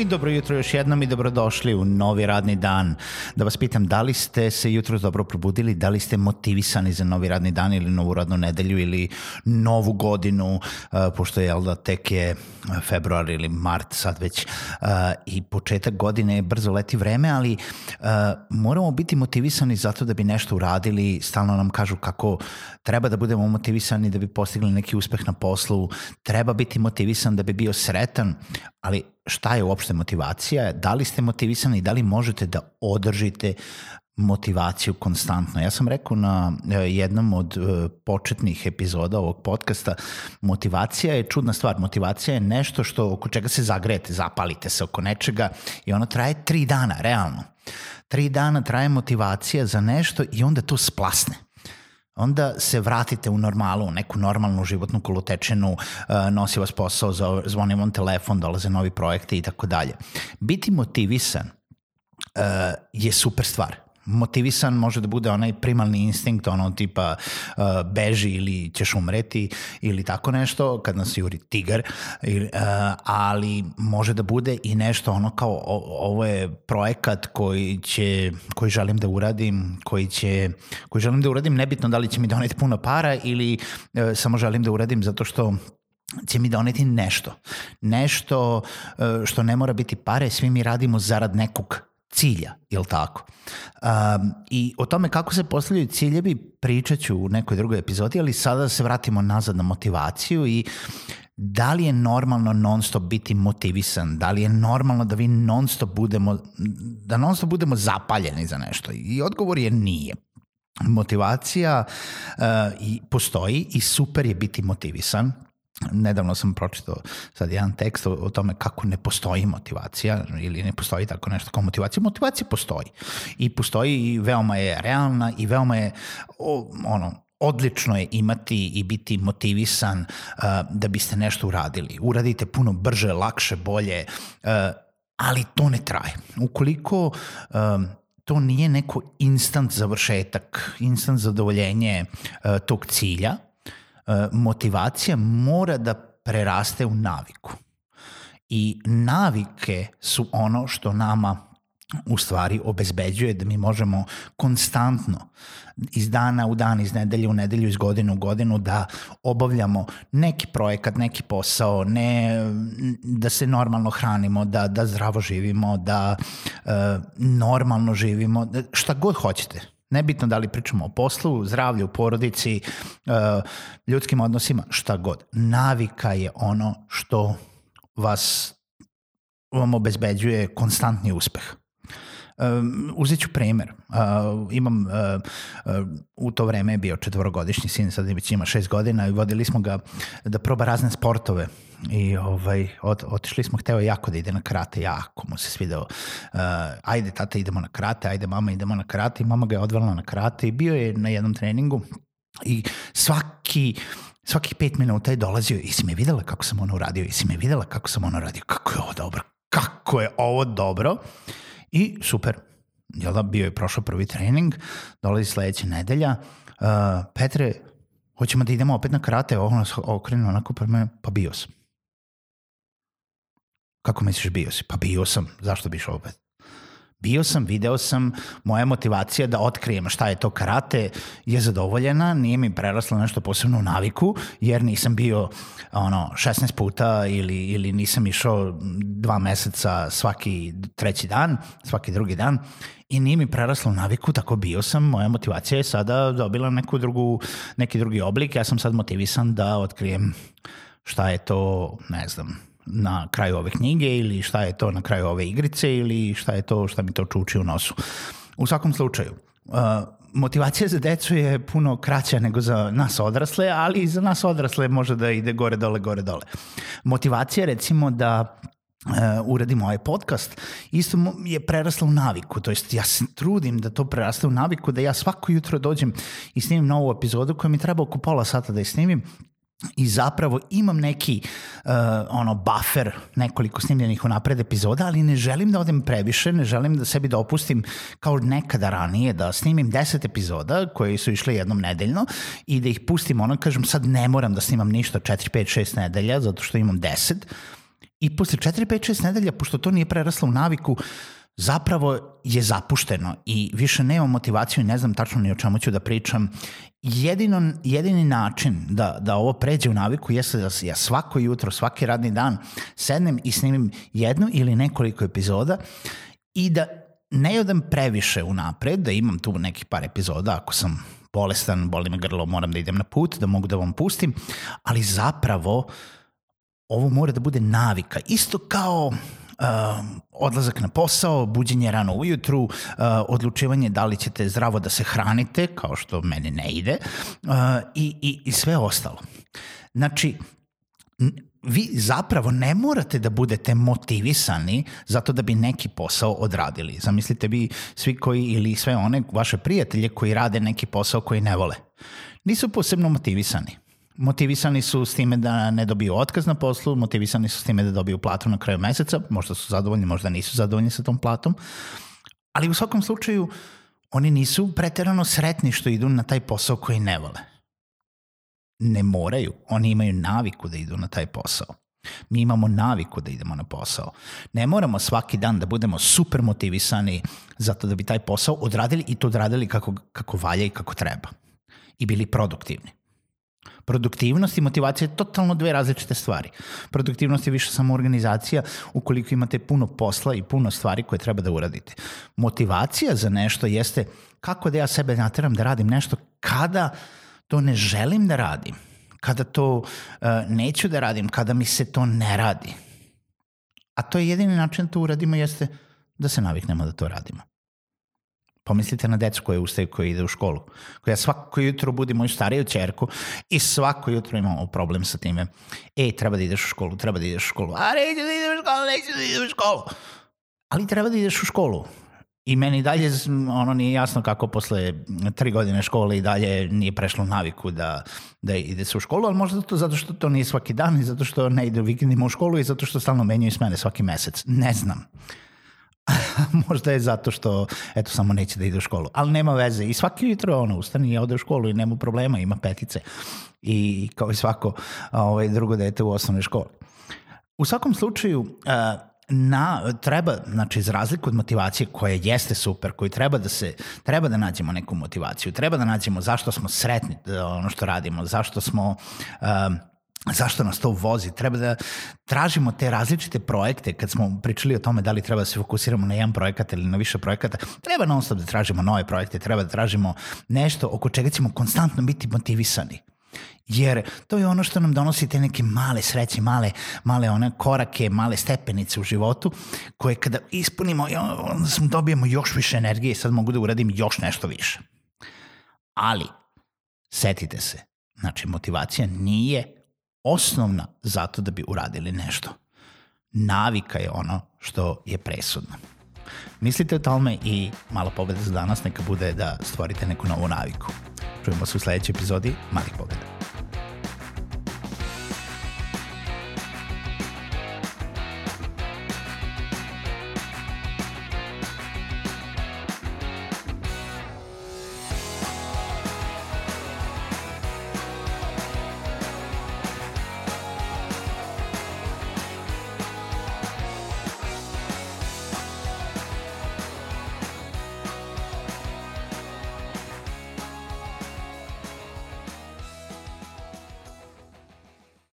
I dobro jutro još jednom i dobrodošli u novi radni dan. Da vas pitam, da li ste se jutro dobro probudili, da li ste motivisani za novi radni dan ili novu radnu nedelju ili novu godinu, e, pošto je, jel da, tek je februar ili mart sad već e, i početak godine brzo leti vreme, ali e, moramo biti motivisani zato da bi nešto uradili, stalno nam kažu kako treba da budemo motivisani da bi postigli neki uspeh na poslu, treba biti motivisan da bi bio sretan, ali šta je uopšte motivacija, da li ste motivisani, i da li možete da održite motivaciju konstantno. Ja sam rekao na e, jednom od e, početnih epizoda ovog podcasta, motivacija je čudna stvar. Motivacija je nešto što oko čega se zagrejete, zapalite se oko nečega i ono traje tri dana, realno. Tri dana traje motivacija za nešto i onda to splasne onda se vratite u normalu, u neku normalnu životnu kolotečenu, uh, nosi vas posao, zvoni vam telefon, dolaze novi projekte i tako dalje. Biti motivisan uh, je super stvar motivisan može da bude onaj primalni instinkt, ono tipa uh, beži ili ćeš umreti ili tako nešto, kad nas juri tigar, ili, uh, ali može da bude i nešto ono kao o, ovo je projekat koji će, koji želim da uradim, koji će, koji želim da uradim, nebitno da li će mi doneti puno para ili uh, samo želim da uradim zato što će mi doneti nešto. Nešto uh, što ne mora biti pare, svi mi radimo zarad nekog cilja, jel tako? Um, I o tome kako se postavljaju ciljevi pričat ću u nekoj drugoj epizodi, ali sada da se vratimo nazad na motivaciju i da li je normalno non stop biti motivisan, da li je normalno da vi non stop budemo, da non stop budemo zapaljeni za nešto i odgovor je nije. Motivacija uh, i postoji i super je biti motivisan, Nedavno sam pročitao sad jedan tekst o, o tome kako ne postoji motivacija ili ne postoji tako nešto kao motivacija. Motivacija postoji i postoji i veoma je realna i veoma je o, ono, odlično je imati i biti motivisan uh, da biste nešto uradili. Uradite puno brže, lakše, bolje, uh, ali to ne traje. Ukoliko um, to nije neko instant završetak, instant zadovoljenje uh, tog cilja, E, motivacija mora da preraste u naviku. I navike su ono što nama u stvari obezbeđuje da mi možemo konstantno iz dana u dan, iz nedelje u nedelju, iz godine u godinu da obavljamo neki projekat, neki posao, ne, da se normalno hranimo, da, da zdravo živimo, da e, normalno živimo, da šta god hoćete Nebitno da li pričamo o poslu, zdravlju, porodici, e, ljudskim odnosima, šta god. Navika je ono što vas vam obezbeđuje konstantni uspeh. Um, uzet ću premer. Uh, imam, uh, uh, u to vreme je bio četvorogodišnji sin, sad već ima šest godina i vodili smo ga da proba razne sportove i ovaj, ot, otišli smo, hteo jako da ide na karate, jako mu se svideo, uh, ajde tata idemo na karate, ajde mama idemo na karate i mama ga je odvela na karate i bio je na jednom treningu i svaki svakih pet minuta je dolazio i si me videla kako sam ono uradio, i si me videla kako sam ono uradio, kako je ovo dobro, kako je ovo dobro. I super, jel da, bio je prošao prvi trening, dolazi sledeća nedelja, uh, Petre, hoćemo da idemo opet na karate, ono se okrenu onako pre mene, pa bio sam. Kako misliš bio si? Pa bio sam, zašto biš opet? bio sam, video sam, moja motivacija da otkrijem šta je to karate je zadovoljena, nije mi prerasla nešto posebno u naviku, jer nisam bio ono, 16 puta ili, ili nisam išao dva meseca svaki treći dan, svaki drugi dan i nije mi preraslo naviku, tako bio sam, moja motivacija je sada dobila neku drugu, neki drugi oblik, ja sam sad motivisan da otkrijem šta je to, ne znam, na kraju ove knjige ili šta je to na kraju ove igrice ili šta je to šta mi to čuči u nosu. U svakom slučaju, uh, motivacija za decu je puno kraća nego za nas odrasle, ali i za nas odrasle može da ide gore dole, gore dole. Motivacija recimo da uh, uradimo ovaj podcast, isto je prerasla u naviku, to jest ja se trudim da to preraste u naviku, da ja svako jutro dođem i snimim novu epizodu koja mi treba oko pola sata da je snimim, i zapravo imam neki uh, ono buffer nekoliko snimljenih unapred epizoda, ali ne želim da odem previše, ne želim da sebi dopustim kao nekada ranije da snimim 10 epizoda koje su išle jednom nedeljno i da ih pustim ono kažem sad ne moram da snimam ništa 4, 5, 6 nedelja zato što imam 10 i posle 4, 5, 6 nedelja pošto to nije preraslo u naviku zapravo je zapušteno i više nemam motivaciju i ne znam tačno ni o čemu ću da pričam jedino, jedini način da, da ovo pređe u naviku jeste da ja svako jutro, svaki radni dan sednem i snimim jednu ili nekoliko epizoda i da ne odem previše unapred, da imam tu neki par epizoda ako sam bolestan, boli me grlo, moram da idem na put, da mogu da vam pustim, ali zapravo ovo mora da bude navika. Isto kao um, odlazak na posao, buđenje rano ujutru, eh, odlučivanje da li ćete zdravo da se hranite, kao što meni ne ide, eh, i, i, i sve ostalo. Znači, vi zapravo ne morate da budete motivisani zato da bi neki posao odradili. Zamislite vi svi koji ili sve one vaše prijatelje koji rade neki posao koji ne vole. Nisu posebno motivisani Motivisani su s time da ne dobiju otkaz na poslu, motivisani su s time da dobiju platu na kraju meseca, možda su zadovoljni, možda nisu zadovoljni sa tom platom, ali u svakom slučaju oni nisu preterano sretni što idu na taj posao koji ne vole. Ne moraju, oni imaju naviku da idu na taj posao. Mi imamo naviku da idemo na posao. Ne moramo svaki dan da budemo super motivisani zato da bi taj posao odradili i to odradili kako, kako valja i kako treba. I bili produktivni. Produktivnost i motivacija je totalno dve različite stvari. Produktivnost je više samo organizacija ukoliko imate puno posla i puno stvari koje treba da uradite. Motivacija za nešto jeste kako da ja sebe nateram da radim nešto kada to ne želim da radim, kada to e, neću da radim, kada mi se to ne radi. A to je jedini način da to uradimo jeste da se naviknemo da to radimo. Pomislite na decu koje ustaju, koje ide u školu, koja svako jutro budi moju stariju čerku i svako jutro imamo problem sa time. E, treba da ideš u školu, treba da ideš u školu. A, neću da idem u školu, neću da idem u školu. Ali treba da ideš u školu. I meni dalje ono nije jasno kako posle tri godine škole i dalje nije prešlo naviku da, da ide se u školu, ali možda to zato što to nije svaki dan i zato što ne ide u vikendima u školu i zato što stalno menjaju smene svaki mesec. Ne znam. Možda je zato što, eto, samo neće da ide u školu. Ali nema veze. I svaki jutro ono, ustane i ode u školu i nema problema, ima petice. I kao i svako ovaj, drugo dete u osnovnoj školi. U svakom slučaju, eh, na, treba, znači, iz razliku od motivacije koja jeste super, koju treba da se, treba da nađemo neku motivaciju, treba da nađemo zašto smo sretni eh, ono što radimo, zašto smo... Um, zašto nas to vozi, treba da tražimo te različite projekte, kad smo pričali o tome da li treba da se fokusiramo na jedan projekat ili na više projekata, treba non stop da tražimo nove projekte, treba da tražimo nešto oko čega ćemo konstantno biti motivisani. Jer to je ono što nam donosi te neke male sreće, male, male one korake, male stepenice u životu koje kada ispunimo, onda smo dobijemo još više energije i sad mogu da uradim još nešto više. Ali, setite se, znači motivacija nije osnovna zato da bi uradili nešto. Navika je ono što je presudno. Mislite o tome i mala pobeda za danas neka bude da stvorite neku novu naviku. Čujemo se u sledećoj epizodi Malih pobeda.